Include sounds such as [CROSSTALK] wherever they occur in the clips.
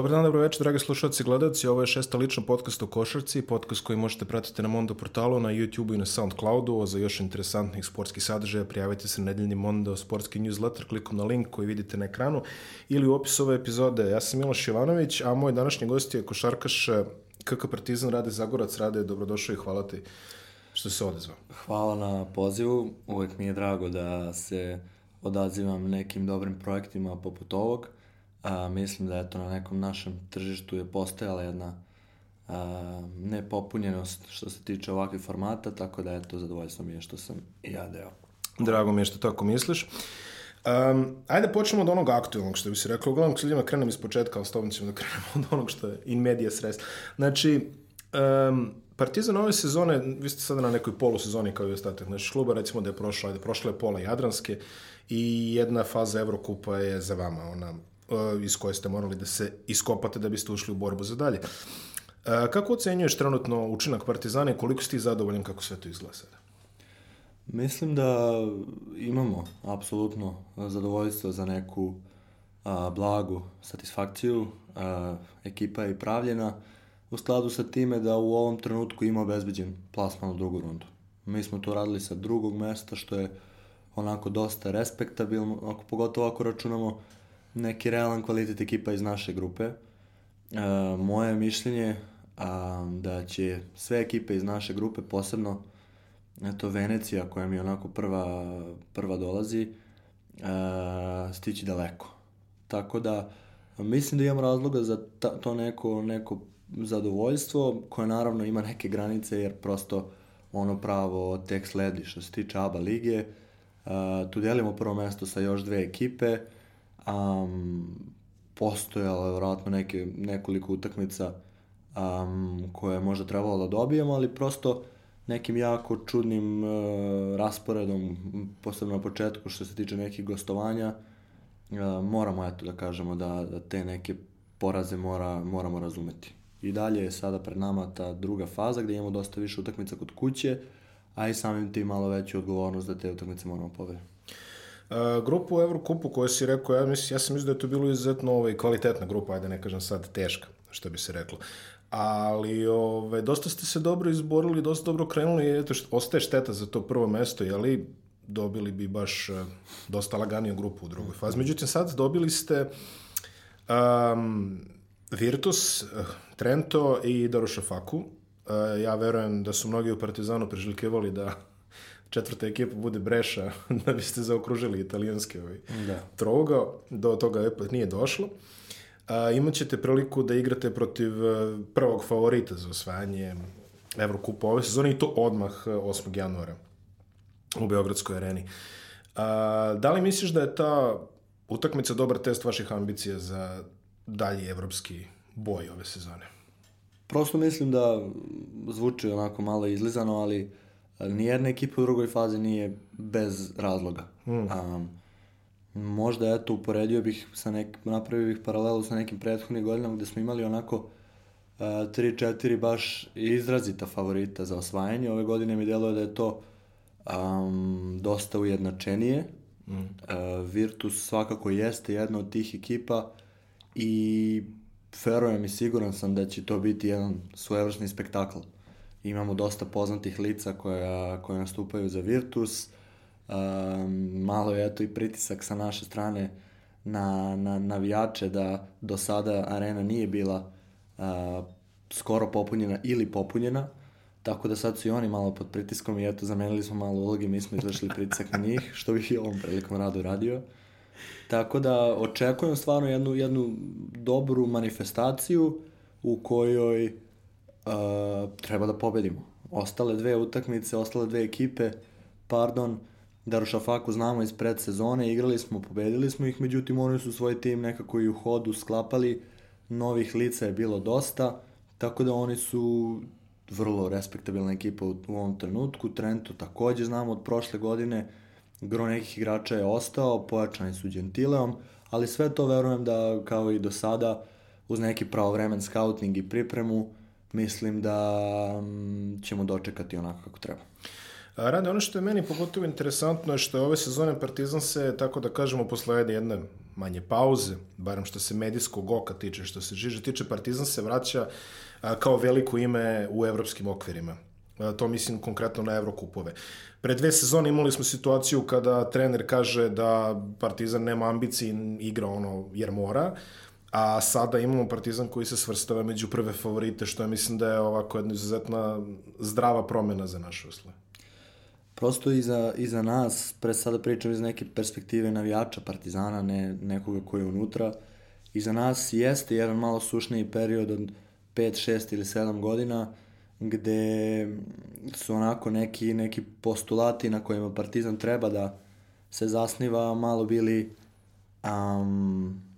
Dobar dan, dobro večer, dragi slušalci i gledalci. Ovo je šesta lična podcast o košarci, podcast koji možete pratiti na Mondo portalu, na YouTube i na Soundcloudu. Za još interesantnih sportskih sadržaja prijavite se na nedeljni Mondo sportski newsletter klikom na link koji vidite na ekranu ili u opisu ove epizode. Ja sam Miloš Jovanović, a moj današnji gost je košarkaš KK Partizan Rade Zagorac. Rade, dobrodošao i hvala ti što se odezvao. Hvala na pozivu. Uvek mi je drago da se odazivam nekim dobrim projektima poput ovog A, mislim da eto na nekom našem tržištu je postojala jedna a, nepopunjenost što se tiče ovakvih formata, tako da eto zadovoljstvo mi je što sam i ja deo. Drago mi je što tako misliš. Um, ajde počnemo od onog aktualnog što bi se rekao. Uglavnom, s ljudima krenem iz početka, ali s tobom ćemo da krenemo [LAUGHS] od onog što je in media stres. Znači, um, Partizan ove sezone, vi ste sada na nekoj polusezoni kao i ostatak naših kluba, recimo da je prošla, ajde, prošla je pola Jadranske i jedna faza Evrokupa je za vama, ona iz koje ste morali da se iskopate da biste ušli u borbu za dalje. Uh, kako ocenjuješ trenutno učinak Partizana i koliko si ti zadovoljan kako sve to izgleda sada? Mislim da imamo apsolutno zadovoljstvo za neku a, blagu satisfakciju. A, ekipa je pravljena u skladu sa time da u ovom trenutku ima obezbeđen plasman u drugu rundu. Mi smo to radili sa drugog mesta, što je onako dosta respektabilno, ako pogotovo ako računamo neki realan kvalitet ekipa iz naše grupe. E, moje mišljenje a, da će sve ekipe iz naše grupe, posebno eto Venecija koja mi onako prva, prva dolazi, e, stići daleko. Tako da mislim da imam razloga za ta, to neko, neko zadovoljstvo koje naravno ima neke granice jer prosto ono pravo tek sledi što se tiče ABA lige. Uh, tu delimo prvo mesto sa još dve ekipe. Uh, um, postojalo je vjerojatno neke, nekoliko utakmica um, koje je možda trebalo da dobijemo, ali prosto nekim jako čudnim uh, rasporedom, posebno na početku što se tiče nekih gostovanja, uh, moramo eto da kažemo da, da te neke poraze mora, moramo razumeti. I dalje je sada pred nama ta druga faza gde imamo dosta više utakmica kod kuće, a i samim tim malo veću odgovornost da te utakmice moramo pobediti. Uh, grupu u Evrokupu koju si rekao, ja, mislim, ja sam mislim da je to bilo izuzetno ovaj, kvalitetna grupa, ajde ne kažem sad teška, što bi se reklo. Ali ove, ovaj, dosta ste se dobro izborili, dosta dobro krenuli eto, ostaje šteta za to prvo mesto, jeli dobili bi baš uh, dosta laganiju grupu u drugoj fazi. Međutim, sad dobili ste um, Virtus, uh, Trento i Darušafaku. Uh, ja verujem da su mnogi u Partizanu priželjkivali da četvrta ekipa bude Breša [LAUGHS] da biste zaokružili italijanski ovaj da. trougao. Do toga ipak nije došlo. A, imat ćete priliku da igrate protiv e, prvog favorita za osvajanje Evrokupa ove sezone i to odmah 8. E, januara u Beogradskoj areni. A, da li misliš da je ta utakmica dobar test vaših ambicija za dalji evropski boj ove sezone? Prosto mislim da zvuči onako malo izlizano, ali nijedna ekipa u drugoj fazi nije bez razloga. Mm. Um, možda, eto, uporedio bih sa nek, napravio bih paralelu sa nekim prethodnim godinama gde smo imali onako uh, 3-4 baš izrazita favorita za osvajanje. Ove godine mi deluje da je to um, dosta ujednačenije. Mm. Uh, Virtus svakako jeste jedna od tih ekipa i verujem i siguran sam da će to biti jedan svojevrsni spektakl. Uh, imamo dosta poznatih lica koja, koja nastupaju za Virtus. Um, malo je eto i pritisak sa naše strane na, na navijače da do sada arena nije bila uh, skoro popunjena ili popunjena. Tako da sad su i oni malo pod pritiskom i eto zamenili smo malo ulogi, mi smo izvršili pritisak na njih, [LAUGHS] što bih i ovom prilikom rado radio. Tako da očekujem stvarno jednu, jednu dobru manifestaciju u kojoj uh, treba da pobedimo. Ostale dve utakmice, ostale dve ekipe, pardon, Darušafaku znamo iz predsezone, igrali smo, pobedili smo ih, međutim oni su svoj tim nekako i u hodu sklapali, novih lica je bilo dosta, tako da oni su vrlo respektabilna ekipa u, u ovom trenutku. Trento takođe znamo od prošle godine, gro nekih igrača je ostao, pojačani su Gentileom, ali sve to verujem da kao i do sada uz neki pravovremen scouting i pripremu mislim da mm, ćemo dočekati onako kako treba. Rade, ono što je meni pogotovo interesantno je što je ove sezone Partizan se, tako da kažemo, posle jedne manje pauze, barem što se medijskog oka tiče, što se žiže tiče, Partizan se vraća kao veliko ime u evropskim okvirima. To mislim konkretno na Evrokupove. Pre dve sezone imali smo situaciju kada trener kaže da Partizan nema ambicije igra ono jer mora, a sada imamo Partizan koji se svrstava među prve favorite, što je mislim da je ovako jedna izuzetna zdrava promena za naše uslove. Prosto i za, i za nas, pre sada pričam iz neke perspektive navijača Partizana, ne nekoga koji je unutra, i za nas jeste jedan malo sušniji period od 5, 6 ili 7 godina, gde su onako neki, neki postulati na kojima Partizan treba da se zasniva malo bili um,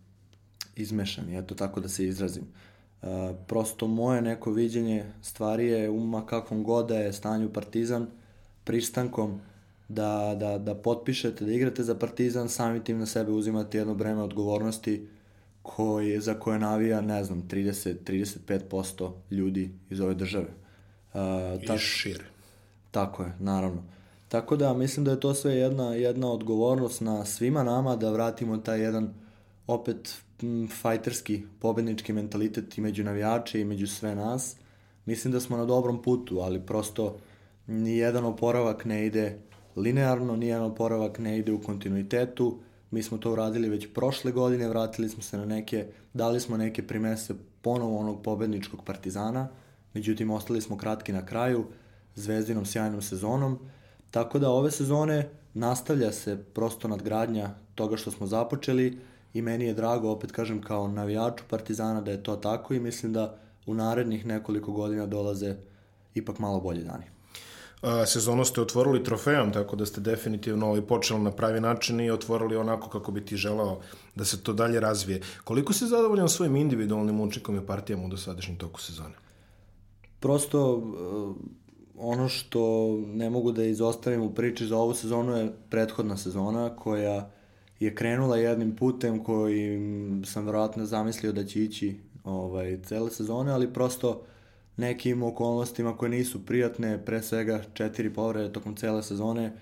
izmešani, eto tako da se izrazim. Uh, prosto moje neko viđenje stvari je uma kakvom god da je stanju Partizan, pristankom da, da, da potpišete, da igrate za Partizan, sami tim na sebe uzimate jedno breme odgovornosti koji, za koje navija, ne znam, 30-35% ljudi iz ove države. Uh, I šire. Tako je, naravno. Tako da mislim da je to sve jedna, jedna odgovornost na svima nama da vratimo taj jedan opet fajterski, pobednički mentalitet i među navijače i među sve nas. Mislim da smo na dobrom putu, ali prosto ni jedan oporavak ne ide linearno, ni jedan oporavak ne ide u kontinuitetu. Mi smo to uradili već prošle godine, vratili smo se na neke, dali smo neke primese ponovo onog pobedničkog partizana, međutim ostali smo kratki na kraju, zvezdinom sjajnom sezonom, tako da ove sezone nastavlja se prosto nadgradnja toga što smo započeli i meni je drago, opet kažem, kao navijaču Partizana da je to tako i mislim da u narednih nekoliko godina dolaze ipak malo bolji dani. A, sezonu ste otvorili trofejom, tako da ste definitivno ovaj, počeli na pravi način i otvorili onako kako bi ti želao da se to dalje razvije. Koliko si zadovoljan svojim individualnim učinkom i partijama u dosadašnjem toku sezone? Prosto, uh, ono što ne mogu da izostavim u priči za ovu sezonu je prethodna sezona koja je krenula jednim putem koji sam verovatno zamislio da će ići ovaj, cele sezone, ali prosto nekim okolnostima koje nisu prijatne, pre svega četiri povrede tokom cele sezone,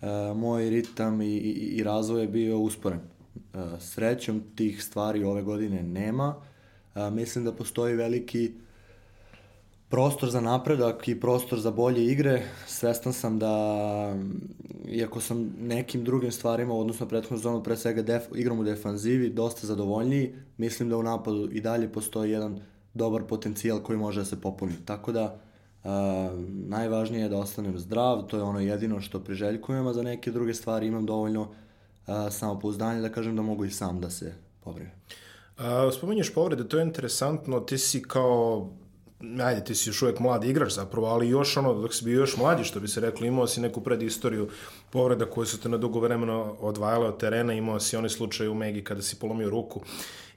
uh, moj ritam i, i, i razvoj je bio usporen. Uh, srećom tih stvari ove godine nema. Uh, mislim da postoji veliki prostor za napredak i prostor za bolje igre. Svestan sam da, iako sam nekim drugim stvarima, odnosno prethodnu sezonu, pre svega def, igram u defanzivi, dosta zadovoljniji, mislim da u napadu i dalje postoji jedan dobar potencijal koji može da se popuni. Tako da, uh, najvažnije je da ostanem zdrav, to je ono jedino što priželjkujem, a za neke druge stvari imam dovoljno uh, samopouzdanje da kažem da mogu i sam da se pobrinem. Uh, spominješ povrede, to je interesantno, ti si kao ajde, ti si još uvijek mladi igrač zapravo, ali još ono, dok si bio još mlađi, što bi se rekli, imao si neku predistoriju povreda koje su te na dugo vremena odvajale od terena, imao si onaj slučaj u Megi kada si polomio ruku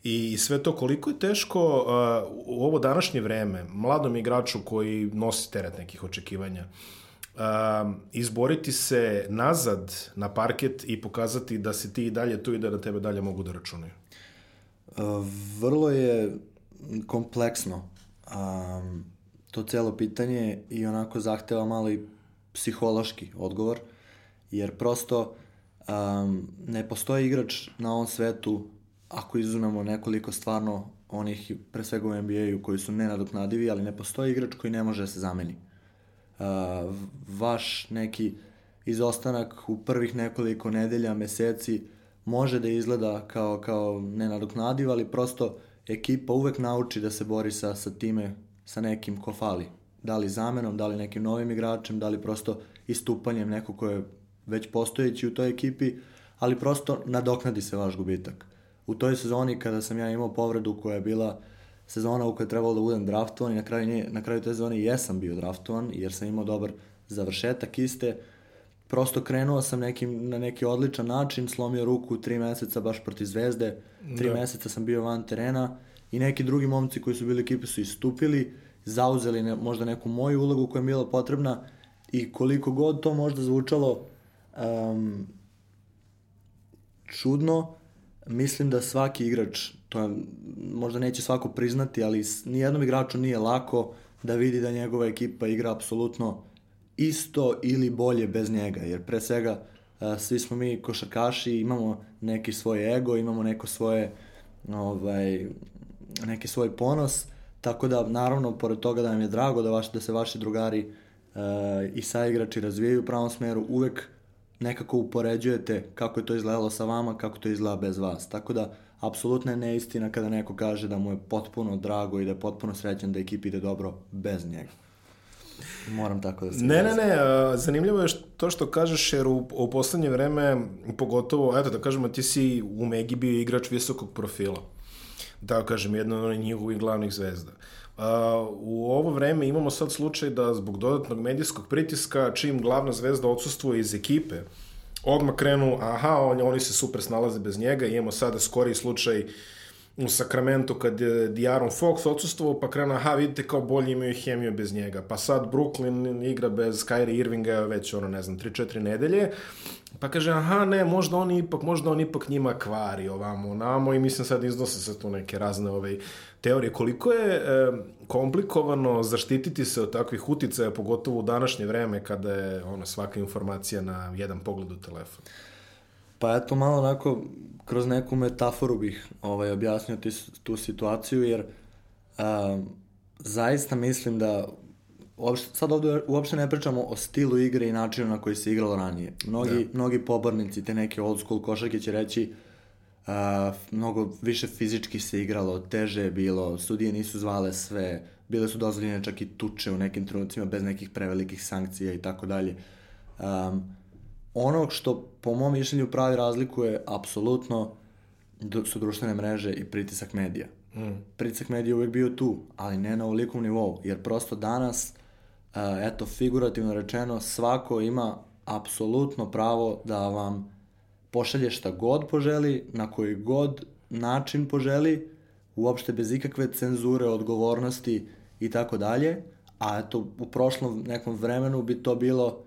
i sve to koliko je teško uh, u ovo današnje vreme mladom igraču koji nosi teret nekih očekivanja uh, izboriti se nazad na parket i pokazati da si ti i dalje tu i da na tebe dalje mogu da računaju? Uh, vrlo je kompleksno um, to celo pitanje i onako zahteva malo i psihološki odgovor, jer prosto um, ne postoji igrač na ovom svetu ako izunemo nekoliko stvarno onih, pre svega u NBA-u, koji su nenadoknadivi, ali ne postoji igrač koji ne može da se zameni. Uh, vaš neki izostanak u prvih nekoliko nedelja, meseci, može da izgleda kao, kao nenadoknadiv, ali prosto ekipa uvek nauči da se bori sa, sa time, sa nekim ko fali. Da li zamenom, da li nekim novim igračem, da li prosto istupanjem neko ko je već postojeći u toj ekipi, ali prosto nadoknadi se vaš gubitak u toj sezoni kada sam ja imao povredu koja je bila sezona u kojoj je trebalo da budem draftovan i na kraju, na kraju te sezone jesam bio draftovan jer sam imao dobar završetak iste. Prosto krenuo sam nekim, na neki odličan način, slomio ruku tri meseca baš protiv Zvezde, tri da. meseca sam bio van terena i neki drugi momci koji su bili ekipe su istupili, zauzeli ne, možda neku moju ulogu koja je bila potrebna i koliko god to možda zvučalo um, čudno, mislim da svaki igrač, to je, možda neće svako priznati, ali nijednom igraču nije lako da vidi da njegova ekipa igra apsolutno isto ili bolje bez njega, jer pre svega a, svi smo mi košarkaši, imamo neki svoj ego, imamo neko svoje ovaj, neki svoj ponos, tako da naravno pored toga da nam je drago da, vaš, da se vaši drugari uh, i saigrači razvijaju u pravom smeru, uvek nekako upoređujete kako je to izgledalo sa vama, kako to izgleda bez vas. Tako da, apsolutno je neistina kada neko kaže da mu je potpuno drago i da je potpuno srećan da ekipi ide dobro bez njega. Moram tako da se... Ne, ne, ne, zanimljivo je to što kažeš, jer u, u poslednje vreme, pogotovo, eto da kažemo, ti si u Megi bio igrač visokog profila. Da kažem, jedna od njihovih glavnih zvezda. Uh, u ovo vreme imamo sad slučaj da zbog dodatnog medijskog pritiska, čim glavna zvezda odsustvuje iz ekipe, odmah krenu, aha, on, oni se super snalaze bez njega, imamo sada skori slučaj uh, u Sakramentu kad je Diaron Fox odsustvovao, pa krena, aha, vidite kao bolje imaju hemiju bez njega. Pa sad Brooklyn igra bez Kyrie Irvinga već, ono, ne znam, 3-4 nedelje. Pa kaže, aha, ne, možda on ipak, možda on ipak njima kvari ovamo, namo i mislim sad iznose se tu neke razne ove teorije. Koliko je e, komplikovano zaštititi se od takvih uticaja, pogotovo u današnje vreme kada je ono, svaka informacija na jedan pogled u telefon? Pa eto malo onako kroz neku metaforu bih ovaj, objasnio ti, tu situaciju, jer um, zaista mislim da uopšte, sad ovde uopšte ne pričamo o stilu igre i načinu na koji se igralo ranije. Mnogi, da. mnogi pobornici, te neke old school košarke će reći uh, mnogo više fizički se igralo, teže je bilo, sudije nisu zvale sve, bile su dozvoljene čak i tuče u nekim trenucima bez nekih prevelikih sankcija i tako dalje. Um, ono što po mom mišljenju pravi razliku je apsolutno su društvene mreže i pritisak medija. Mm. Pritisak medija je uvijek bio tu, ali ne na ovolikom nivou, jer prosto danas, uh, eto, figurativno rečeno, svako ima apsolutno pravo da vam pošalje šta god poželi, na koji god način poželi, uopšte bez ikakve cenzure, odgovornosti i tako dalje, a eto, u prošlom nekom vremenu bi to bilo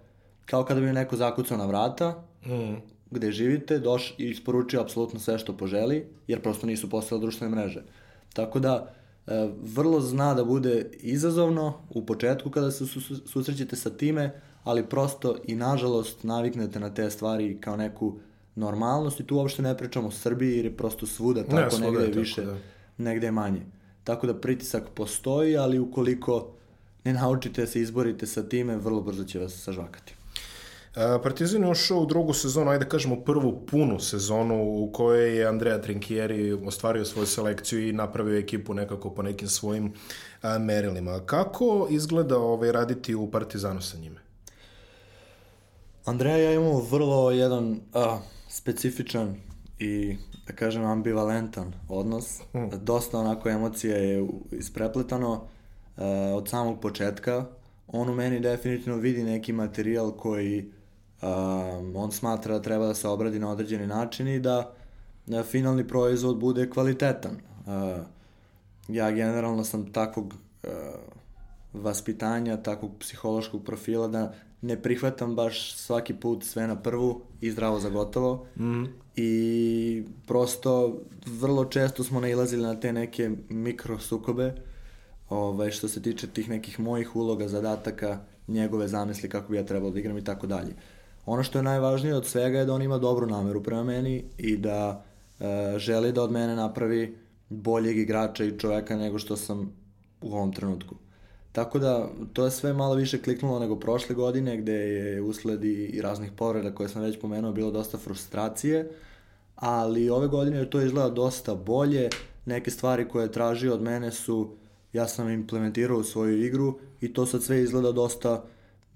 kao kada bi neko zakucao na vrata, mm. gde živite, doš i isporučio apsolutno sve što poželi, jer prosto nisu postale društvene mreže. Tako da, e, vrlo zna da bude izazovno u početku kada se susrećete sa time, ali prosto i nažalost naviknete na te stvari kao neku normalnost i tu uopšte ne pričamo o Srbiji jer je prosto svuda tako, ne, negde je više, tako, da. negde je manje. Tako da pritisak postoji, ali ukoliko ne naučite se izborite sa time, vrlo brzo će vas sažvakati. Partizan je ušao u drugu sezonu, ajde da kažemo prvu punu sezonu u kojoj je Andrea Trinkieri ostvario svoju selekciju i napravio ekipu nekako po nekim svojim a, merilima. Kako izgleda ovaj, raditi u Partizanu sa njime? Andrea ja imamo vrlo jedan a, specifičan i da kažem ambivalentan odnos. Mm. Dosta onako emocija je isprepletano a, od samog početka. On u meni definitivno vidi neki materijal koji Um, on smatra da treba da se obradi na određeni način i da, da finalni proizvod bude kvalitetan. Uh, ja generalno sam takvog uh, vaspitanja, takvog psihološkog profila da ne prihvatam baš svaki put sve na prvu i zdravo za gotovo. Mm. I prosto vrlo često smo nailazili na te neke mikro sukobe ovaj, što se tiče tih nekih mojih uloga, zadataka, njegove zamisli kako bi ja trebalo da igram i tako dalje. Ono što je najvažnije od svega je da on ima dobru nameru prema meni i da e, želi da od mene napravi boljeg igrača i čoveka nego što sam u ovom trenutku. Tako da, to je sve malo više kliknulo nego prošle godine, gde je usled i raznih povreda koje sam već pomenuo bilo dosta frustracije, ali ove godine je to izgleda dosta bolje. Neke stvari koje je tražio od mene su, ja sam implementirao u svoju igru i to sad sve izgleda dosta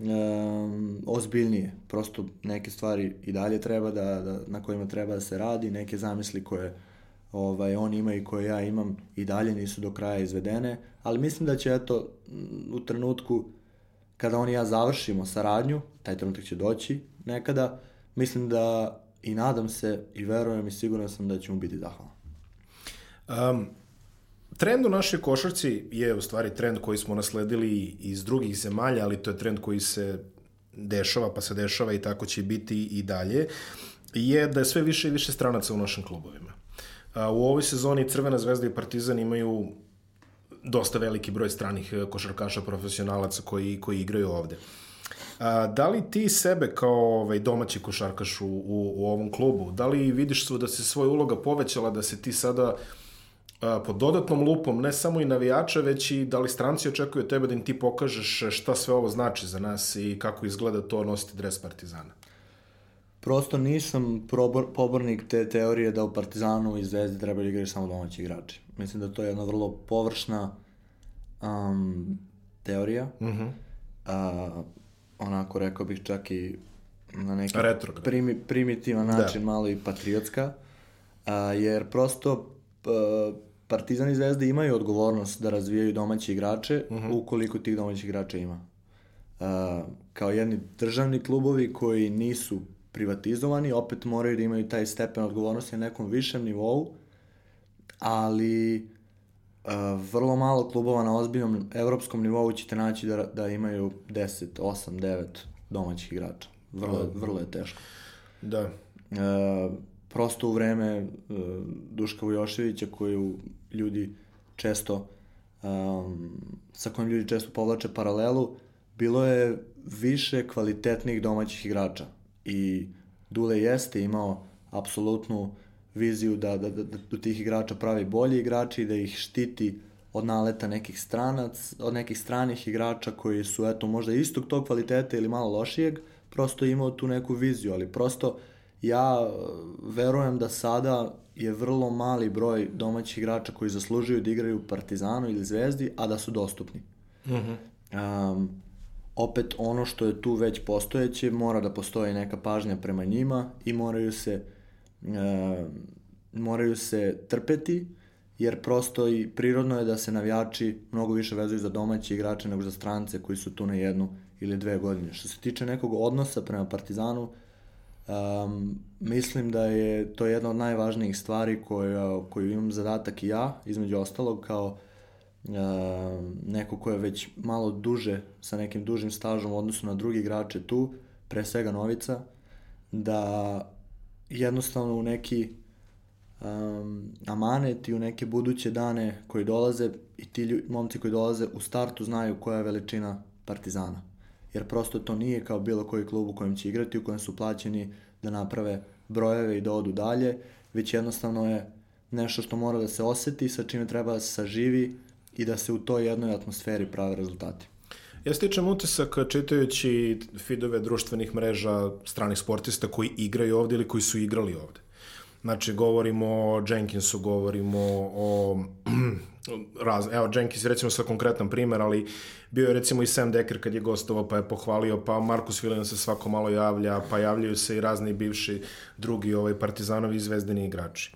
um, ozbiljnije. Prosto neke stvari i dalje treba da, da, na kojima treba da se radi, neke zamisli koje ovaj, on ima i koje ja imam i dalje nisu do kraja izvedene, ali mislim da će eto u trenutku kada on i ja završimo saradnju, taj trenutak će doći nekada, mislim da i nadam se i verujem i siguran sam da će mu biti zahvalan. Um, Trend u našoj košarci je u stvari trend koji smo nasledili iz drugih zemalja, ali to je trend koji se dešava, pa se dešava i tako će biti i dalje, je da je sve više i više stranaca u našim klubovima. U ovoj sezoni Crvena zvezda i Partizan imaju dosta veliki broj stranih e, košarkaša profesionalaca koji, koji igraju ovde. A, da li ti sebe kao ovaj, domaći košarkaš u, u, u ovom klubu, da li vidiš da se svoja uloga povećala, da se ti sada a, pod dodatnom lupom, ne samo i navijača, već i da li stranci očekuju tebe da im ti pokažeš šta sve ovo znači za nas i kako izgleda to nositi dres Partizana? Prosto nisam probor, pobornik te teorije da u Partizanu i Zvezdi treba da igraju samo domaći igrači. Mislim da to je jedna vrlo površna um, teorija. Mm -hmm. uh, onako rekao bih čak i na neki primi, primitivan da. način, da. malo i patriotska. Uh, jer prosto uh, Partizan i Zvezda imaju odgovornost da razvijaju domaće igrače uh mhm. -huh. ukoliko tih domaćih igrača ima. Uh, kao jedni državni klubovi koji nisu privatizovani, opet moraju da imaju taj stepen odgovornosti na nekom višem nivou, ali uh, vrlo malo klubova na ozbiljnom evropskom nivou ćete naći da, da imaju 10, 8, 9 domaćih igrača. Vrlo, da. vrlo je teško. Da. Uh, prosto u vreme uh, Duška Vujoševića koju ljudi često um, sa kojim ljudi često povlače paralelu, bilo je više kvalitetnih domaćih igrača. I Dule jeste imao apsolutnu viziju da, da, da, da tih igrača pravi bolji igrači i da ih štiti od naleta nekih stranac, od nekih stranih igrača koji su eto možda istog tog kvaliteta ili malo lošijeg, prosto imao tu neku viziju, ali prosto ja e, verujem da sada je vrlo mali broj domaćih igrača koji zaslužuju da igraju u Partizanu ili Zvezdi, a da su dostupni. Mm -hmm. um, opet ono što je tu već postojeće, mora da postoji neka pažnja prema njima i moraju se e, moraju se trpeti, jer prosto i prirodno je da se navijači mnogo više vezuju za domaće igrače nego za strance koji su tu na jednu ili dve godine. Što se tiče nekog odnosa prema Partizanu, um, mislim da je to jedna od najvažnijih stvari koju, koju imam zadatak i ja, između ostalog, kao uh, neko ko je već malo duže, sa nekim dužim stažom u odnosu na drugi igrače tu, pre svega Novica, da jednostavno u neki um, amanet i u neke buduće dane koji dolaze i ti momci koji dolaze u startu znaju koja je veličina Partizana. Jer prosto to nije kao bilo koji klub u kojem će igrati, u kojem su plaćeni da naprave brojeve i da odu dalje, već jednostavno je nešto što mora da se oseti, sa čime treba da se saživi i da se u toj jednoj atmosferi prave rezultati. Ja stičem utisak čitajući fidove društvenih mreža stranih sportista koji igraju ovde ili koji su igrali ovde. Znači, govorimo o Jenkinsu, govorimo o... [CLEARS THROAT] raz, evo, Jenkins recimo sa konkretan primer, ali bio je recimo i Sam Decker kad je gostovao, pa je pohvalio, pa Markus Williams se svako malo javlja, pa javljaju se i razni bivši drugi ovaj, partizanovi i zvezdeni igrači.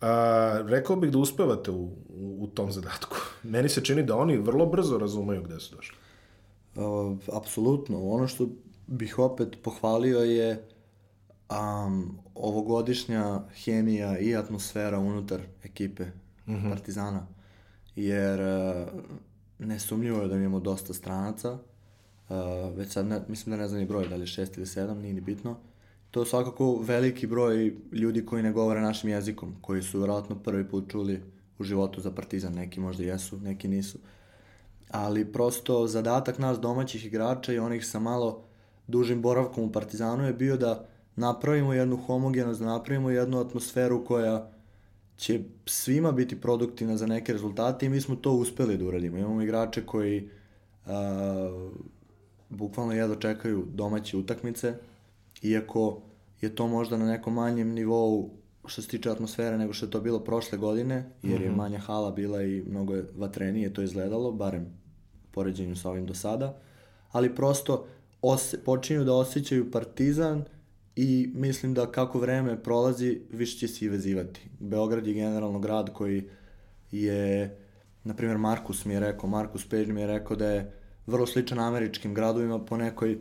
A, rekao bih da uspevate u, u, u tom zadatku. [LAUGHS] Meni se čini da oni vrlo brzo razumeju gde su došli. Uh, apsolutno. Ono što bih opet pohvalio je um, ovogodišnja hemija i atmosfera unutar ekipe mm -hmm. Partizana. Jer uh, nesumljivo je da imamo dosta stranaca. Uh, već sad, ne, mislim da ne znam ni broj, da li je šest ili sedam, nije ni bitno. To je svakako veliki broj ljudi koji ne govore našim jezikom, koji su vjerojatno prvi put čuli u životu za Partizan. Neki možda jesu, neki nisu. Ali prosto zadatak nas domaćih igrača i onih sa malo dužim boravkom u Partizanu je bio da napravimo jednu homogenost, da napravimo jednu atmosferu koja će svima biti produktivna za neke rezultate i mi smo to uspeli da uradimo. Imamo igrače koji a, bukvalno jedno čekaju domaće utakmice, iako je to možda na nekom manjem nivou što se tiče atmosfere nego što je to bilo prošle godine, jer je mhm. manja hala bila i mnogo je vatrenije to izgledalo, barem poređenju sa ovim do sada, ali prosto ose, počinju da osjećaju partizan i mislim da kako vreme prolazi, više će se i vezivati. Beograd je generalno grad koji je, na primjer Markus mi je rekao, Markus Page mi je rekao da je vrlo sličan američkim gradovima po nekoj e,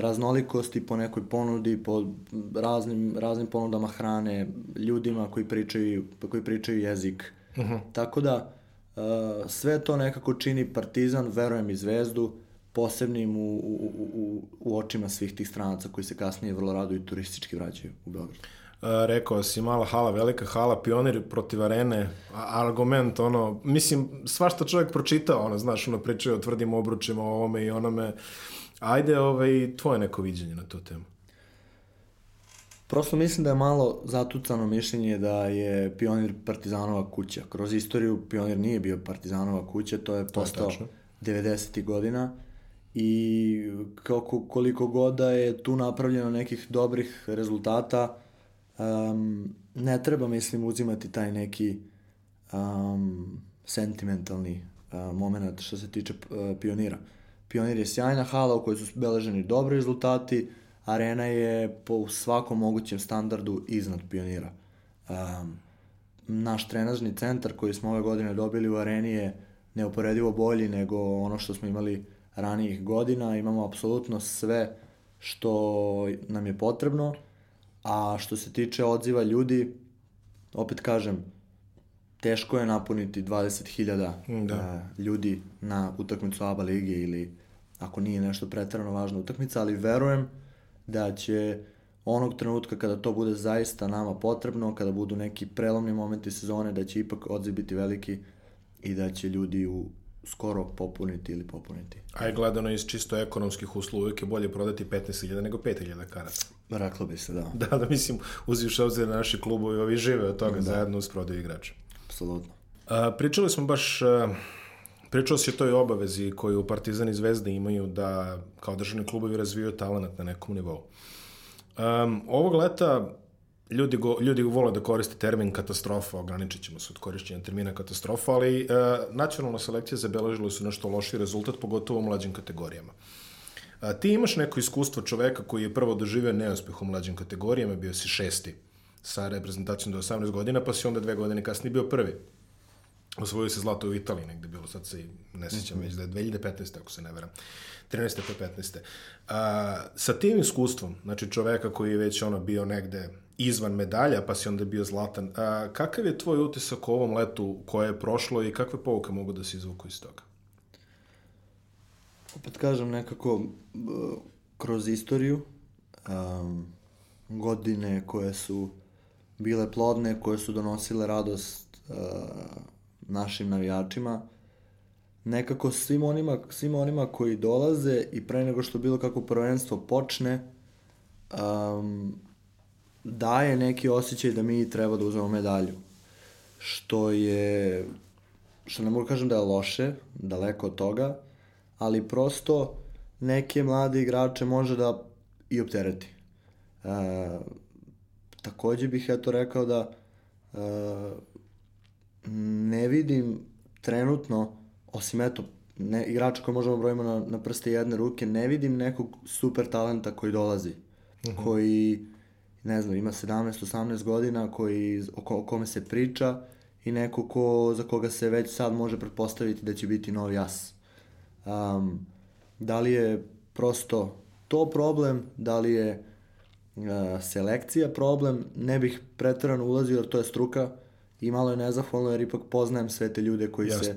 raznolikosti, po nekoj ponudi, po raznim, raznim ponudama hrane, ljudima koji pričaju, koji pričaju jezik. Uh mhm. -huh. Tako da, Uh, sve to nekako čini Partizan, verujem i Zvezdu, posebnim u, u, u, u očima svih tih stranaca koji se kasnije vrlo rado i turistički vraćaju u Beograd. Uh, rekao si mala hala, velika hala, pionir protiv arene, argument, ono, mislim, svašta čovjek pročitao, ono, znaš, ono, pričaju o tvrdim obručima, o ovome i onome, Ajde, ovaj, tvoje neko viđenje na tu temu. Prosto mislim da je malo zatucano mišljenje da je Pionir Partizanova kuća. Kroz istoriju Pionir nije bio Partizanova kuća, to je postao 90. godina i kako, koliko god da je tu napravljeno nekih dobrih rezultata, um, ne treba, mislim, uzimati taj neki um, sentimentalni uh, moment što se tiče uh, Pionira. Pionir je sjajna hala u kojoj su beleženi dobri rezultati, arena je po svakom mogućem standardu iznad Pionira. Um, naš trenažni centar koji smo ove godine dobili u areni je neuporedivo bolji nego ono što smo imali ranijih godina. Imamo apsolutno sve što nam je potrebno, a što se tiče odziva ljudi, opet kažem, teško je napuniti 20.000 da. uh, ljudi na utakmicu ABA lige ili ako nije nešto pretarano važna utakmica, ali verujem da će onog trenutka kada to bude zaista nama potrebno, kada budu neki prelomni momenti sezone, da će ipak odziv biti veliki i da će ljudi u skoro popuniti ili popuniti. A je gledano iz čisto ekonomskih uslova, uvijek je bolje prodati 15.000 nego 5.000 karata. Reklo bi se, da. [LAUGHS] Da, da mislim, uziš obzir na naši klubovi, ovi žive od toga da. zajedno uz prodaju igrača. Apsolutno. A, pričali smo baš, a, pričao si o toj obavezi koju Partizan i Zvezda imaju da kao državni klubovi razvijaju talent na nekom nivou. Um, ovog leta ljudi, go, ljudi vole da koriste termin katastrofa, ograničit ćemo se od korišćenja termina katastrofa, ali e, nacionalna selekcija zabeležila su nešto loši rezultat, pogotovo u mlađim kategorijama. A, ti imaš neko iskustvo čoveka koji je prvo doživio neuspeh u mlađim kategorijama, bio si šesti sa reprezentacijom do 18 godina, pa si onda dve godine kasnije bio prvi. Osvojio se zlato u Italiji, negde bilo, sad se ne -hmm. već da je 2015. ako se ne veram. 13. pa 15. A, sa tim iskustvom, znači čoveka koji je već ono bio negde izvan medalja, pa si onda bio zlatan. A, kakav je tvoj utisak o ovom letu koje je prošlo i kakve pouke mogu da se izvuku iz toga? Opet kažem nekako kroz istoriju um, godine koje su bile plodne, koje su donosile radost uh, našim navijačima, nekako svim onima, svim onima koji dolaze i pre nego što bilo kako prvenstvo počne, um, daje neki osjećaj da mi treba da uzmemo medalju. Što je, što ne mogu kažem da je loše, daleko od toga, ali prosto neke mlade igrače može da i optereti. E, takođe bih eto rekao da e, ne vidim trenutno, osim eto, ne, igrača koje možemo brojimo na, na prste jedne ruke, ne vidim nekog super talenta koji dolazi, uh mhm. -huh. koji ne znam, ima 17-18 godina koji, o, o kome se priča i neko ko, za koga se već sad može pretpostaviti da će biti novi as. Um, da li je prosto to problem, da li je uh, selekcija problem, ne bih pretrano ulazio jer to je struka i malo je nezahvalno jer ipak poznajem sve te ljude koji Jasne. se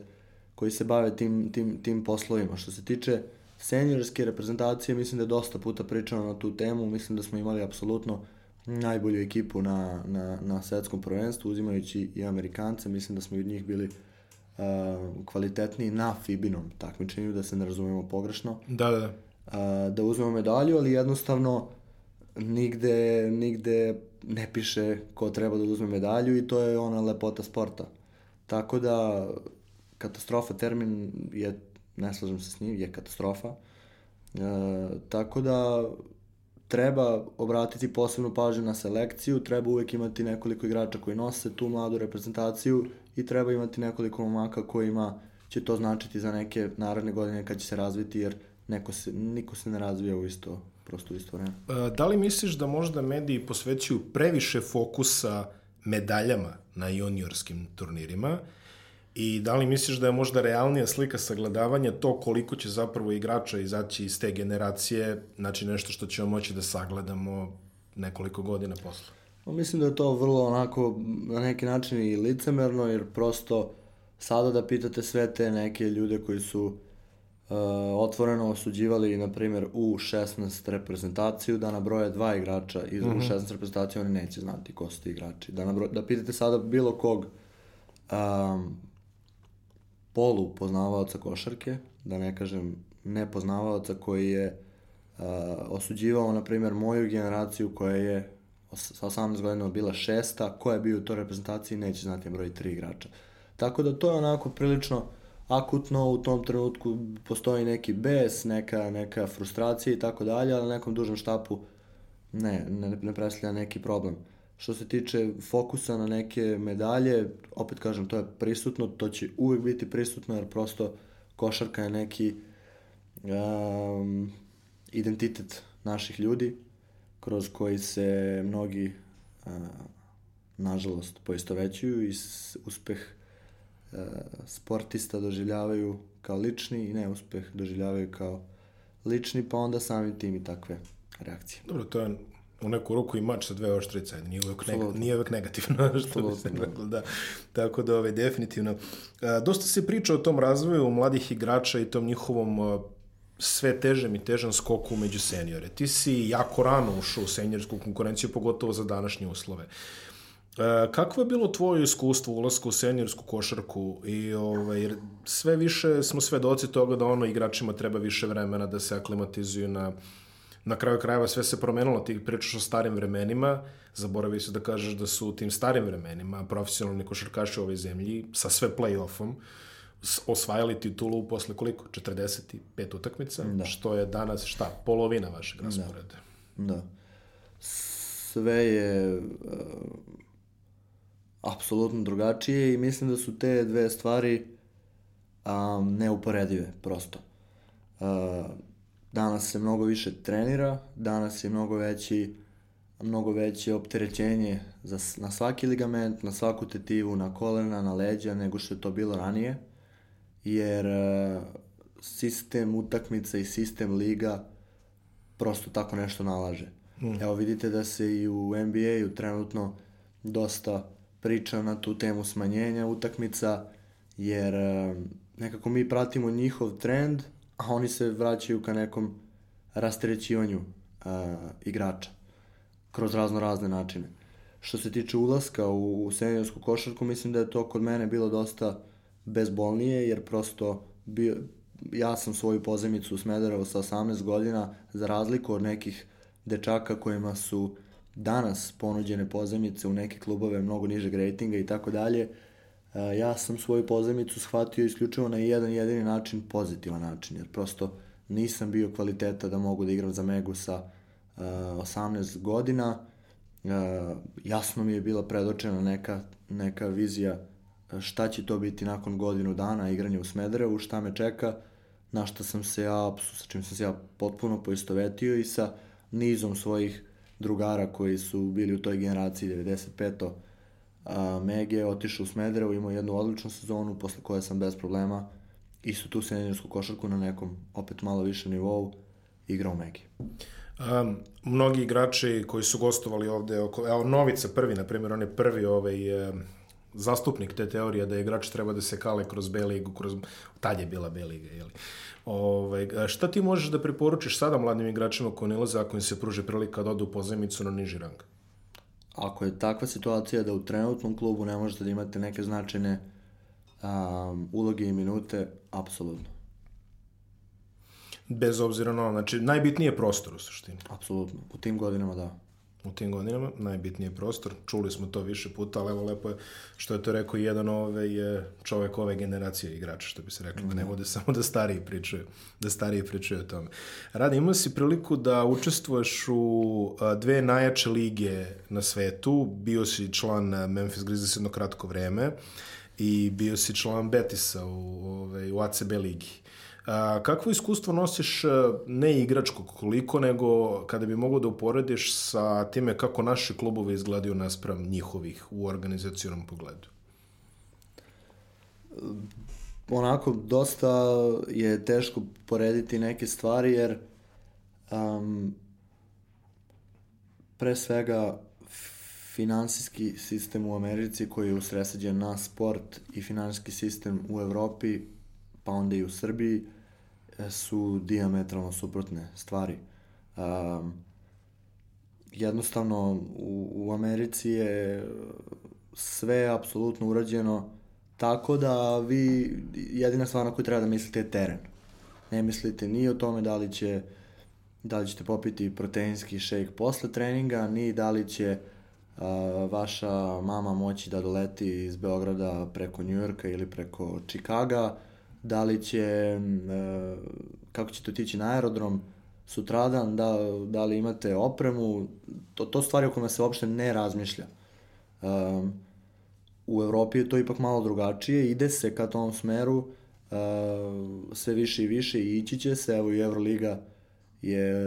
koji se bave tim, tim, tim poslovima. Što se tiče seniorske reprezentacije, mislim da je dosta puta pričano na tu temu, mislim da smo imali apsolutno najbolju ekipu na, na, na svetskom prvenstvu, uzimajući i Amerikance, mislim da smo i od njih bili uh, kvalitetniji na Fibinom takmičenju, da se ne razumemo pogrešno. Da, da, da. Uh, da uzmemo medalju, ali jednostavno nigde, nigde ne piše ko treba da uzme medalju i to je ona lepota sporta. Tako da katastrofa termin je, ne slažem se s njim, je katastrofa. E, tako da treba obratiti posebnu pažnju na selekciju, treba uvek imati nekoliko igrača koji nose tu mladu reprezentaciju i treba imati nekoliko momaka kojima će to značiti za neke naredne godine kad će se razviti, jer neko se, niko se ne razvija u isto, prosto u isto vreme. E, da li misliš da možda mediji posvećuju previše fokusa medaljama na juniorskim turnirima I da li misliš da je možda realnija slika sagledavanja to koliko će zapravo igrača izaći iz te generacije, znači nešto što ćemo moći da sagledamo nekoliko godina posle? Pa mislim da je to vrlo onako na neki način i licemerno, jer prosto sada da pitate sve te neke ljude koji su uh, otvoreno osuđivali, na primjer, u 16 reprezentaciju, da nabroje dva igrača iz mm -hmm. u 16 reprezentacije, oni neće znati ko su ti igrači. Da, nabroje, da pitate sada bilo kog um, polu poznavaoca košarke, da ne kažem nepoznavaoca koji je osuđivao, na primjer, moju generaciju koja je sa 18 godina bila šesta, ko je bio u toj reprezentaciji, neće znati broj tri igrača. Tako da to je onako prilično akutno, u tom trenutku postoji neki bes, neka, neka frustracija i tako dalje, ali na nekom dužem štapu ne, ne, ne predstavlja neki problem. Što se tiče fokusa na neke medalje, opet kažem, to je prisutno, to će uvek biti prisutno, jer prosto košarka je neki um, identitet naših ljudi, kroz koji se mnogi, uh, nažalost, poistovećuju i uspeh uh, sportista doživljavaju kao lični i neuspeh doživljavaju kao lični, pa onda sami tim i takve reakcije. Dobro, to je u neku ruku i mač sa dve oštrice, nije uvek, neg nije uvek negativno, [LAUGHS] što bi se reklo, da. Tako da, ovaj, definitivno. A, dosta se priča o tom razvoju mladih igrača i tom njihovom a, sve težem i težem skoku među seniore. Ti si jako rano ušao u seniorsku konkurenciju, pogotovo za današnje uslove. E, kakvo je bilo tvoje iskustvo ulaska u seniorsku košarku i ovaj, sve više smo svedoci toga da ono igračima treba više vremena da se aklimatizuju na na kraju krajeva sve se promenilo, ti pričaš o starim vremenima, zaboravi se da kažeš da su u tim starim vremenima profesionalni košarkaši u ovoj zemlji sa sve play-offom osvajali titulu posle koliko? 45 utakmica, da. što je danas šta? Polovina vašeg da. rasporeda. Da. da. Sve je uh, apsolutno drugačije i mislim da su te dve stvari um, neuporedive, prosto. Uh, Danas se mnogo više trenira, danas je mnogo veći mnogo veće opterećenje za, na svaki ligament, na svaku tetivu, na kolena, na leđa, nego što je to bilo ranije, jer uh, sistem utakmica i sistem liga prosto tako nešto nalaže. Mm. Evo vidite da se i u NBA-u trenutno dosta priča na tu temu smanjenja utakmica, jer uh, nekako mi pratimo njihov trend, a oni se vraćaju ka nekom rastrećivanju uh, igrača kroz razno razne načine. Što se tiče ulaska u, u seniorsku košarku, mislim da je to kod mene bilo dosta bezbolnije, jer prosto bio, ja sam svoju pozemicu u Smederevo sa 18 godina, za razliku od nekih dečaka kojima su danas ponuđene pozemice u neke klubove mnogo nižeg rejtinga i tako dalje, ja sam svoju pozemicu shvatio isključivo na jedan jedini način, pozitivan način, jer prosto nisam bio kvaliteta da mogu da igram za Megu sa uh, 18 godina. Jasno mi je bila predočena neka, neka vizija šta će to biti nakon godinu dana igranja u Smederevu, šta me čeka, na šta sam se ja, sa čim sam se ja potpuno poistovetio i sa nizom svojih drugara koji su bili u toj generaciji 95 A, Mege je otišao u Smederevo, imao jednu odličnu sezonu, posle koje sam bez problema isto tu seniorsku košarku na nekom opet malo više nivou igrao Megi. Um, mnogi igrači koji su gostovali ovde, oko, evo Novica prvi, na primjer, on je prvi ovaj, um, zastupnik te teorije da igrač treba da se kale kroz B ligu, kroz, tad je bila B liga, jeli. Ovaj, šta ti možeš da preporučiš sada mladim igračima koji ne ulaze ako im se pruže prilika da odu u pozemicu na niži rang? Ako je takva situacija da u trenutnom klubu ne možete da imate neke značajne um, uloge i minute, apsolutno. Bez obzira na ono, znači najbitnije je prostor u suštini. Apsolutno, u tim godinama da u tim godinama, najbitniji prostor. Čuli smo to više puta, ali evo lepo je što je to rekao jedan ove je čovek ove generacije igrača, što bi se reklo, mm -hmm. da ne mhm. bude samo da stariji pričaju, da stariji pričaju o tome. Radi, imao si priliku da učestvuješ u dve najjače lige na svetu, bio si član Memphis Grizzlies jedno kratko vreme i bio si član Betisa u, ove, u ACB ligi. A, kakvo iskustvo nosiš e, ne igračko koliko, nego kada bi mogo da uporediš sa time kako naši klubovi izgledaju naspram njihovih u organizacijonom pogledu? Onako, dosta je teško porediti neke stvari, jer um, pre svega finansijski sistem u Americi koji je usresađen na sport i finansijski sistem u Evropi, pa onda i u Srbiji, su diametralno suprotne stvari. Um, jednostavno, u, u Americi je sve apsolutno urađeno tako da vi, jedina stvar na koju treba da mislite je teren. Ne mislite ni o tome da li će da li ćete popiti proteinski šejk posle treninga, ni da li će a, vaša mama moći da doleti iz Beograda preko Njujorka ili preko Čikaga, da li će, a, kako ćete otići na aerodrom sutradan, da, da li imate opremu, to, to stvari o kojima se uopšte ne razmišlja. Um, u Evropi je to ipak malo drugačije, ide se ka tom smeru, uh, sve više i više i ići će se, evo i Euroliga je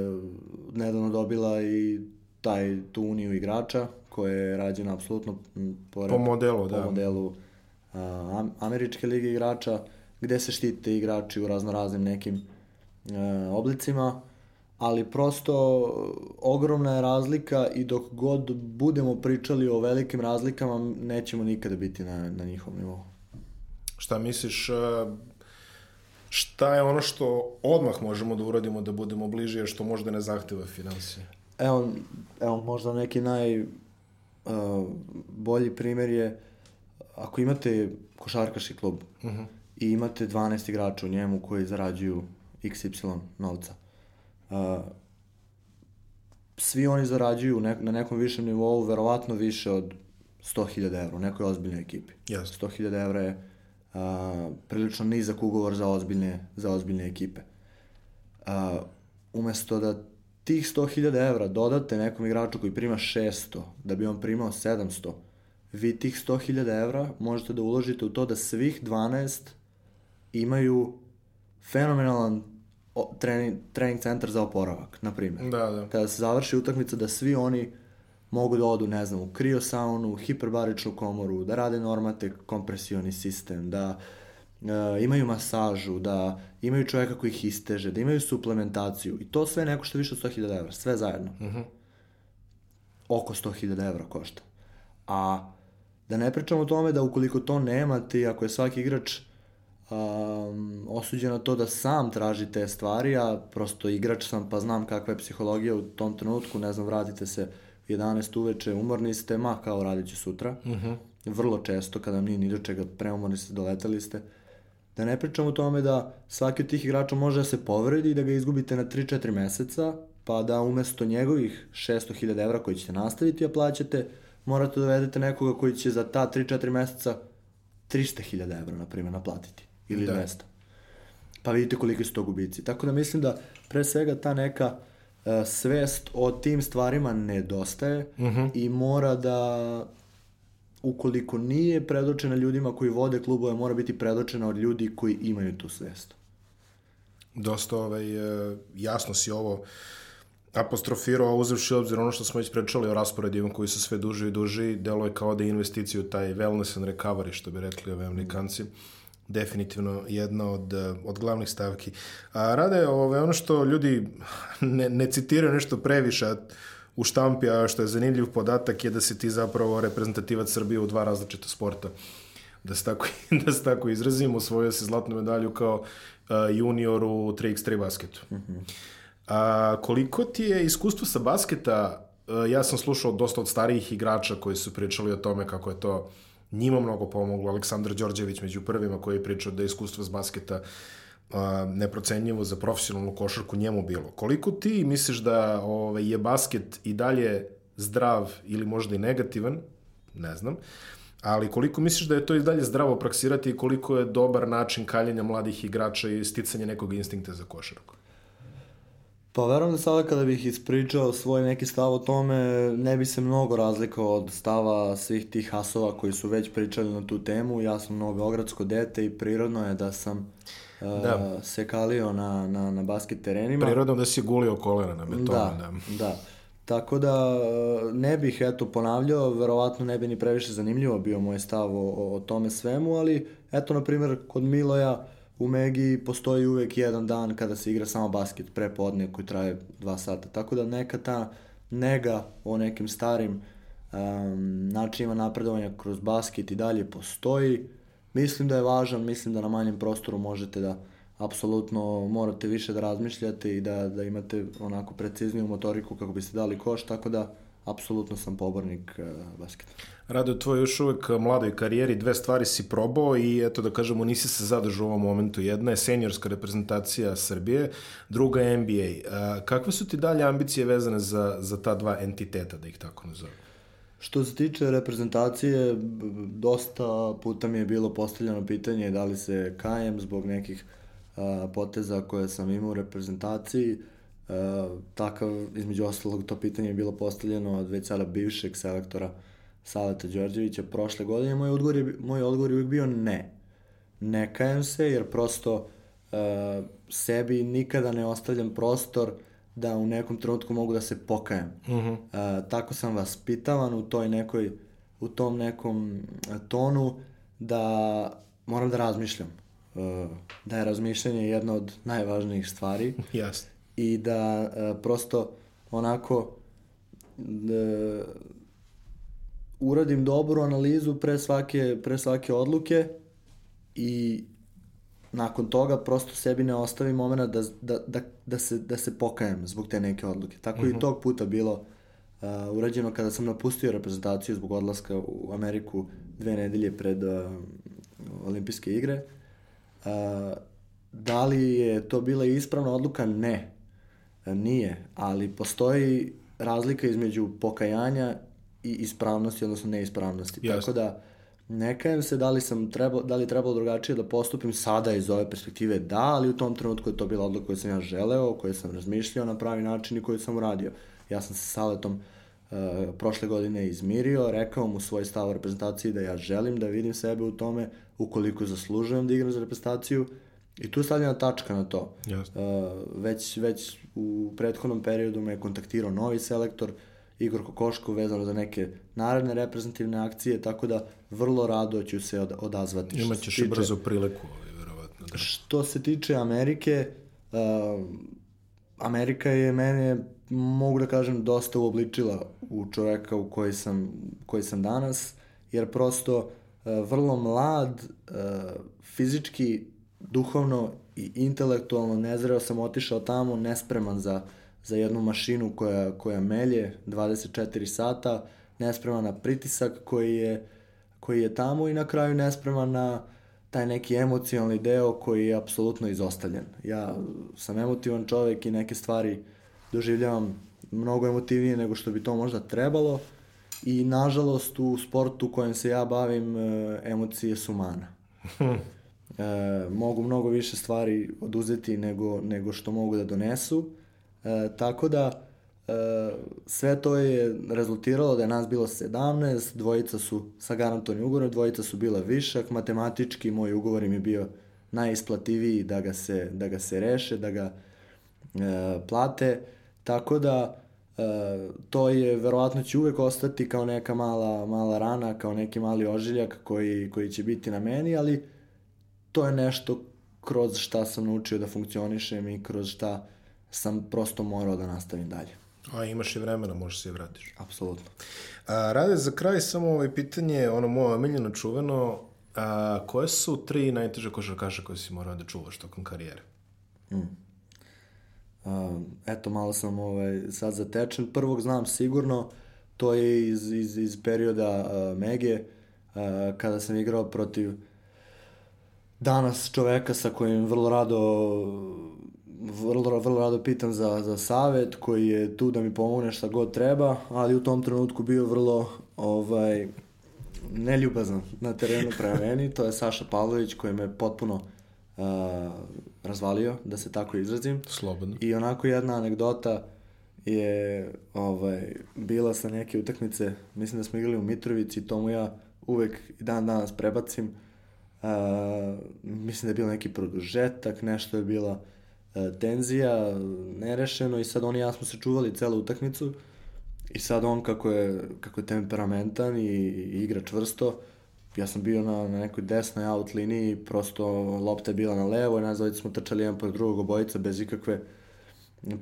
nedavno dobila i taj, tu uniju igrača koja je rađena apsolutno po, po modelu, po da. modelu uh, američke lige igrača, gde se štite igrači u raznoraznim nekim uh, oblicima ali prosto ogromna je razlika i dok god budemo pričali o velikim razlikama, nećemo nikada biti na, na njihovom nivou. Šta misliš, e, šta je ono što odmah možemo da uradimo da budemo bliži, a što možda ne zahteva financije? Evo, evo možda neki naj uh, bolji primer je ako imate košarkaški klub uh mhm. -huh. I imate 12 igrača u njemu koji zarađuju XY novca, Uh, svi oni zarađuju ne, na nekom višem nivou verovatno više od 100.000 evra u nekoj ozbiljnoj ekipi. Yes. 100.000 evra je uh, prilično nizak ugovor za ozbiljne, za ozbiljne ekipe. Uh, umesto da tih 100.000 evra dodate nekom igraču koji prima 600, da bi on primao 700, vi tih 100.000 evra možete da uložite u to da svih 12 imaju fenomenalan trening, trening centar za oporavak, na primjer. Da, da. Kada se završi utakmica da svi oni mogu da odu, ne znam, u kriosaunu, hiperbaričnu komoru, da rade normate kompresioni sistem, da uh, imaju masažu, da imaju čoveka koji ih isteže, da imaju suplementaciju i to sve neko što više od 100.000 evra, sve zajedno. Uh mhm. -huh. Oko 100.000 evra košta. A da ne pričamo o tome da ukoliko to nemate, ako je svaki igrač um, osuđen na to da sam traži te stvari, a prosto igrač sam pa znam kakva je psihologija u tom trenutku, ne znam, vratite se 11 uveče, umorni ste, ma kao radit ću sutra. Uh mhm. -huh. Vrlo često, kada nije ni do čega preumorni ste, doletali ste. Da ne pričam o tome da svaki od tih igrača može da se povredi i da ga izgubite na 3-4 meseca, pa da umesto njegovih 600.000 evra koji ćete nastaviti, a plaćate, morate da dovedete nekoga koji će za ta 3-4 meseca 300.000 evra, na primjer, naplatiti ili da. 200. Pa vidite koliki su to gubici. Tako da mislim da pre svega ta neka uh, svest o tim stvarima nedostaje uh mhm. -huh. i mora da ukoliko nije predočena ljudima koji vode klubove, mora biti predočena od ljudi koji imaju tu svest. Dosta ovaj, e, jasno si ovo apostrofirao, uzevši obzir ono što smo već pričali o rasporedima koji su sve duži i duži, delo je kao da je investicija u taj wellness and recovery, što bi rekli ove amerikanci. Mm definitivno jedna od, od glavnih stavki. A rade ove, ono što ljudi ne, ne citiraju nešto previše u štampi, a što je zanimljiv podatak je da si ti zapravo reprezentativac Srbije u dva različita sporta. Da se tako, [LAUGHS] da se tako izrazim, osvojio se zlatnu medalju kao uh, junior u 3x3 basketu. Mm -hmm. A, koliko ti je iskustvo sa basketa, uh, ja sam slušao dosta od starijih igrača koji su pričali o tome kako je to njima mnogo pomoglo. Aleksandar Đorđević među prvima koji je pričao da je iskustvo s basketa neprocenjivo za profesionalnu košarku njemu bilo. Koliko ti misliš da ovaj, je basket i dalje zdrav ili možda i negativan, ne znam, ali koliko misliš da je to i dalje zdravo praksirati i koliko je dobar način kaljenja mladih igrača i sticanja nekog instinkta za košarku? Pa verujem da sada kada bih ispričao svoj neki stav o tome, ne bi se mnogo razlikao od stava svih tih hasova koji su već pričali na tu temu. Ja sam mnogo ogradsko dete i prirodno je da sam da. Uh, se kalio na, na, na basket terenima. Prirodno da si gulio kolena na betonu. Da, da. da. Tako da ne bih eto ponavljao, verovatno ne bi ni previše zanimljivo bio moj stav o, o tome svemu, ali eto na primjer kod Miloja u Megi postoji uvek jedan dan kada se igra samo basket pre podne koji traje dva sata. Tako da neka ta nega o nekim starim um, načinima napredovanja kroz basket i dalje postoji. Mislim da je važan, mislim da na manjem prostoru možete da apsolutno morate više da razmišljate i da, da imate onako precizniju motoriku kako biste dali koš, tako da apsolutno sam pobornik uh, basketa. Rade, u tvojoj još uvek mladoj karijeri dve stvari si probao i eto da kažemo nisi se zadržao u ovom momentu. Jedna je seniorska reprezentacija Srbije, druga je NBA. A, kakve su ti dalje ambicije vezane za, za ta dva entiteta, da ih tako nazovem? Što se tiče reprezentacije, dosta puta mi je bilo postavljeno pitanje da li se kajem zbog nekih a, poteza koje sam imao u reprezentaciji. A, takav, između ostalog, to pitanje je bilo postavljeno od već sada bivšeg selektora Saleta Đorđevića prošle godine. Moj odgovor je, moj odgovor je uvijek bio ne. Ne kajem se, jer prosto a, sebi nikada ne ostavljam prostor uh, da u nekom trenutku mogu da se pokajem. Uh -huh. uh, tako sam vas pitavan u toj nekoj, u tom nekom tonu da moram da razmišljam. Uh, da je razmišljanje jedna od najvažnijih stvari. Jasno. I da uh, prosto onako da, uradim dobru analizu pre svake, pre svake odluke i nakon toga prosto sebi ne ostavim moment da, da, da, da, se, da se pokajem zbog te neke odluke. Tako mm -hmm. i mhm. tog puta bilo uh, urađeno kada sam napustio reprezentaciju zbog odlaska u Ameriku dve nedelje pred uh, olimpijske igre. Uh, da li je to bila ispravna odluka? Ne. Uh, nije, ali postoji razlika između pokajanja i ispravnosti, odnosno neispravnosti. Yes. Tako da Ne kajem se da li, sam trebao, da li trebalo drugačije da postupim sada iz ove perspektive, da, ali u tom trenutku je to bila odluka koju sam ja želeo, koju sam razmišljao na pravi način i koju sam uradio. Ja sam se sa Saletom uh, prošle godine izmirio, rekao mu svoj stav o reprezentaciji da ja želim da vidim sebe u tome ukoliko zaslužujem da igram za reprezentaciju i tu je stavljena tačka na to. Jasno. Uh, već, već u prethodnom periodu me je kontaktirao novi selektor, Igor Kokoško vezano za neke naredne reprezentativne akcije, tako da vrlo rado ću se od, odazvati. Imaćeš i brzo priliku, ovaj, verovatno. Da. Što se tiče Amerike, uh, Amerika je mene, mogu da kažem, dosta uobličila u čoveka u koji sam, koji sam danas, jer prosto uh, vrlo mlad, uh, fizički, duhovno i intelektualno nezreo sam otišao tamo nespreman za za jednu mašinu koja, koja melje 24 sata, nespreman na pritisak koji je, koji je tamo i na kraju nespreman na taj neki emocionalni deo koji je apsolutno izostavljen. Ja sam emotivan čovek i neke stvari doživljavam mnogo emotivnije nego što bi to možda trebalo i nažalost u sportu kojem se ja bavim e, emocije su mana. [LAUGHS] e, mogu mnogo više stvari oduzeti nego, nego što mogu da donesu. E, tako da, e, sve to je rezultiralo da je nas bilo 17, dvojica su sa garantovanim ugovorom, dvojica su bila višak, matematički moj ugovor im je bio najisplativiji da ga se, da ga se reše, da ga e, plate, tako da e, to je, verovatno će uvek ostati kao neka mala, mala rana, kao neki mali ožiljak koji, koji će biti na meni, ali to je nešto kroz šta sam naučio da funkcionišem i kroz šta sam prosto morao da nastavim dalje. A imaš i vremena, možeš se i vratiš. Apsolutno. A, rade, za kraj samo ovaj pitanje, ono moje omiljeno čuveno, a, koje su tri najteže košarkaša koje si morao da čuvaš tokom karijere? Mm. A, eto, malo sam ovaj, sad zatečen. Prvog znam sigurno, to je iz, iz, iz perioda uh, Mege, uh, kada sam igrao protiv danas čoveka sa kojim vrlo rado vrlo, vrlo rado pitam za, za savet koji je tu da mi pomogne šta god treba, ali u tom trenutku bio vrlo ovaj, neljubazan na terenu prema meni. To je Saša Pavlović koji me potpuno uh, razvalio, da se tako izrazim. Slobodno. I onako jedna anegdota je ovaj, bila sa neke utakmice, mislim da smo igrali u Mitrovici, to mu ja uvek i dan danas prebacim. Uh, mislim da je bilo neki produžetak, nešto je bila E, tenzija, nerešeno i sad on i ja smo se čuvali celu utakmicu i sad on kako je, kako je temperamentan i, i igra čvrsto, ja sam bio na, na nekoj desnoj out liniji, prosto lopta je bila na levo i nas smo trčali jedan pod drugog obojica bez ikakve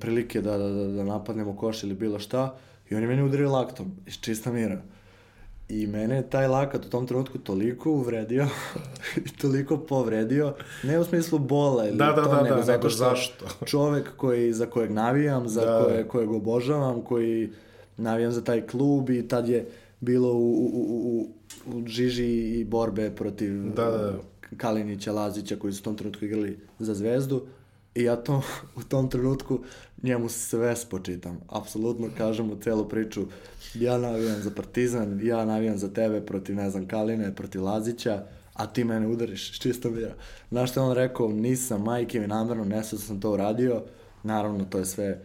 prilike da, da, da napadnemo koš ili bilo šta i on je meni udario laktom iz čista mira. I mene je taj lakat u tom trenutku toliko uvredio [LAUGHS] i toliko povredio, ne u smislu bola ili da, da, to, da, nego da, zato što zašto? [LAUGHS] čovek koji, za kojeg navijam, za da, koje, kojeg obožavam, koji navijam za taj klub i tad je bilo u, u, u, u, u žiži i borbe protiv Da, da, da. Kalinića, Lazića koji su u tom trenutku igrali za zvezdu i ja to u tom trenutku njemu sve spočitam. Apsolutno kažem mu celu priču. Ja navijam za Partizan, ja navijam za tebe protiv, ne znam, Kaline, protiv Lazića, a ti mene udariš s čistom mira. Znaš što on rekao, nisam majke mi namerno, nesvesno sam to uradio. Naravno, to je sve e,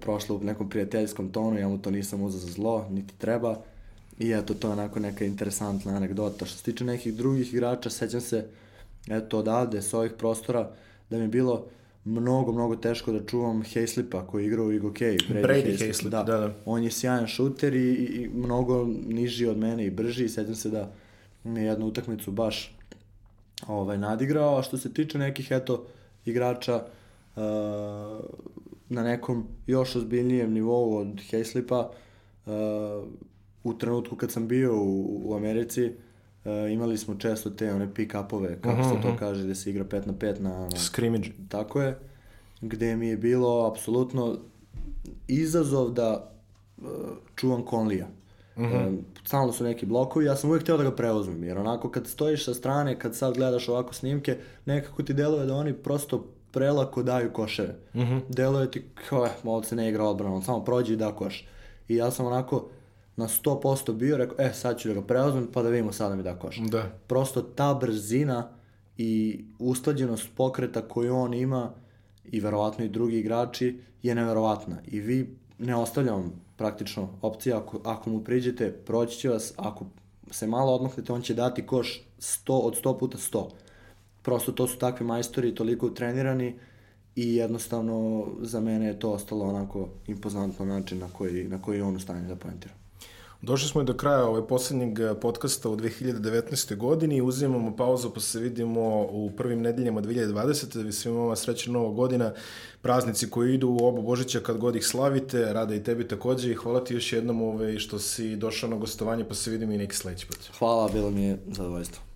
prošlo u nekom prijateljskom tonu, ja mu to nisam uzao za zlo, niti treba. I eto, to je onako neka interesantna anegdota. Što se tiče nekih drugih igrača, sećam se, eto, odavde, s ovih prostora, da mi je bilo mnogo, mnogo teško da čuvam Hayslipa koji je igrao u Igokej. Brady Hayslip, da, da. On je sjajan šuter i, i, mnogo niži od mene i brži. Sećam se da mi je jednu utakmicu baš ovaj, nadigrao. A što se tiče nekih, eto, igrača uh, na nekom još ozbiljnijem nivou od Hayslipa, uh, u trenutku kad sam bio u, u Americi, uh, imali smo često te one pick-upove, kako uh -huh. se to kaže, da se igra 5 na 5 na... na Scrimmage. Tako je, gde mi je bilo apsolutno izazov da uh, čuvam Conlija. Mm -hmm. uh, stalno su neki blokovi, ja sam uvijek htio da ga preuzmem, jer onako kad stojiš sa strane, kad sad gledaš ovako snimke, nekako ti deluje da oni prosto prelako daju koševe. Mm -hmm. Deluje ti kao, eh, ovdje se ne igra odbrana, on samo prođe i da koš. I ja sam onako na 100% bio, rekao, e, sad ću da ga preuzmem, pa da vidimo sada mi da koš. Da. Prosto ta brzina i usklađenost pokreta koju on ima i verovatno i drugi igrači je neverovatna. I vi ne ostavljam praktično opcija, ako, ako mu priđete, proći će vas, ako se malo odmaknete, on će dati koš 100 od 100 puta 100. Prosto to su takvi majstori, toliko trenirani i jednostavno za mene je to ostalo onako impozantno način na koji, na koji on u stanju da poentira. Došli smo i do kraja ovaj poslednjeg podcasta u 2019. godini. Uzimamo pauzu pa se vidimo u prvim nedeljama 2020. Da vi svima vama srećna nova godina. Praznici koji idu u oba Božića kad god ih slavite. Rada i tebi takođe i hvala ti još jednom ovaj, što si došao na gostovanje pa se vidimo i neki sledeći put. Hvala, bilo mi je zadovoljstvo.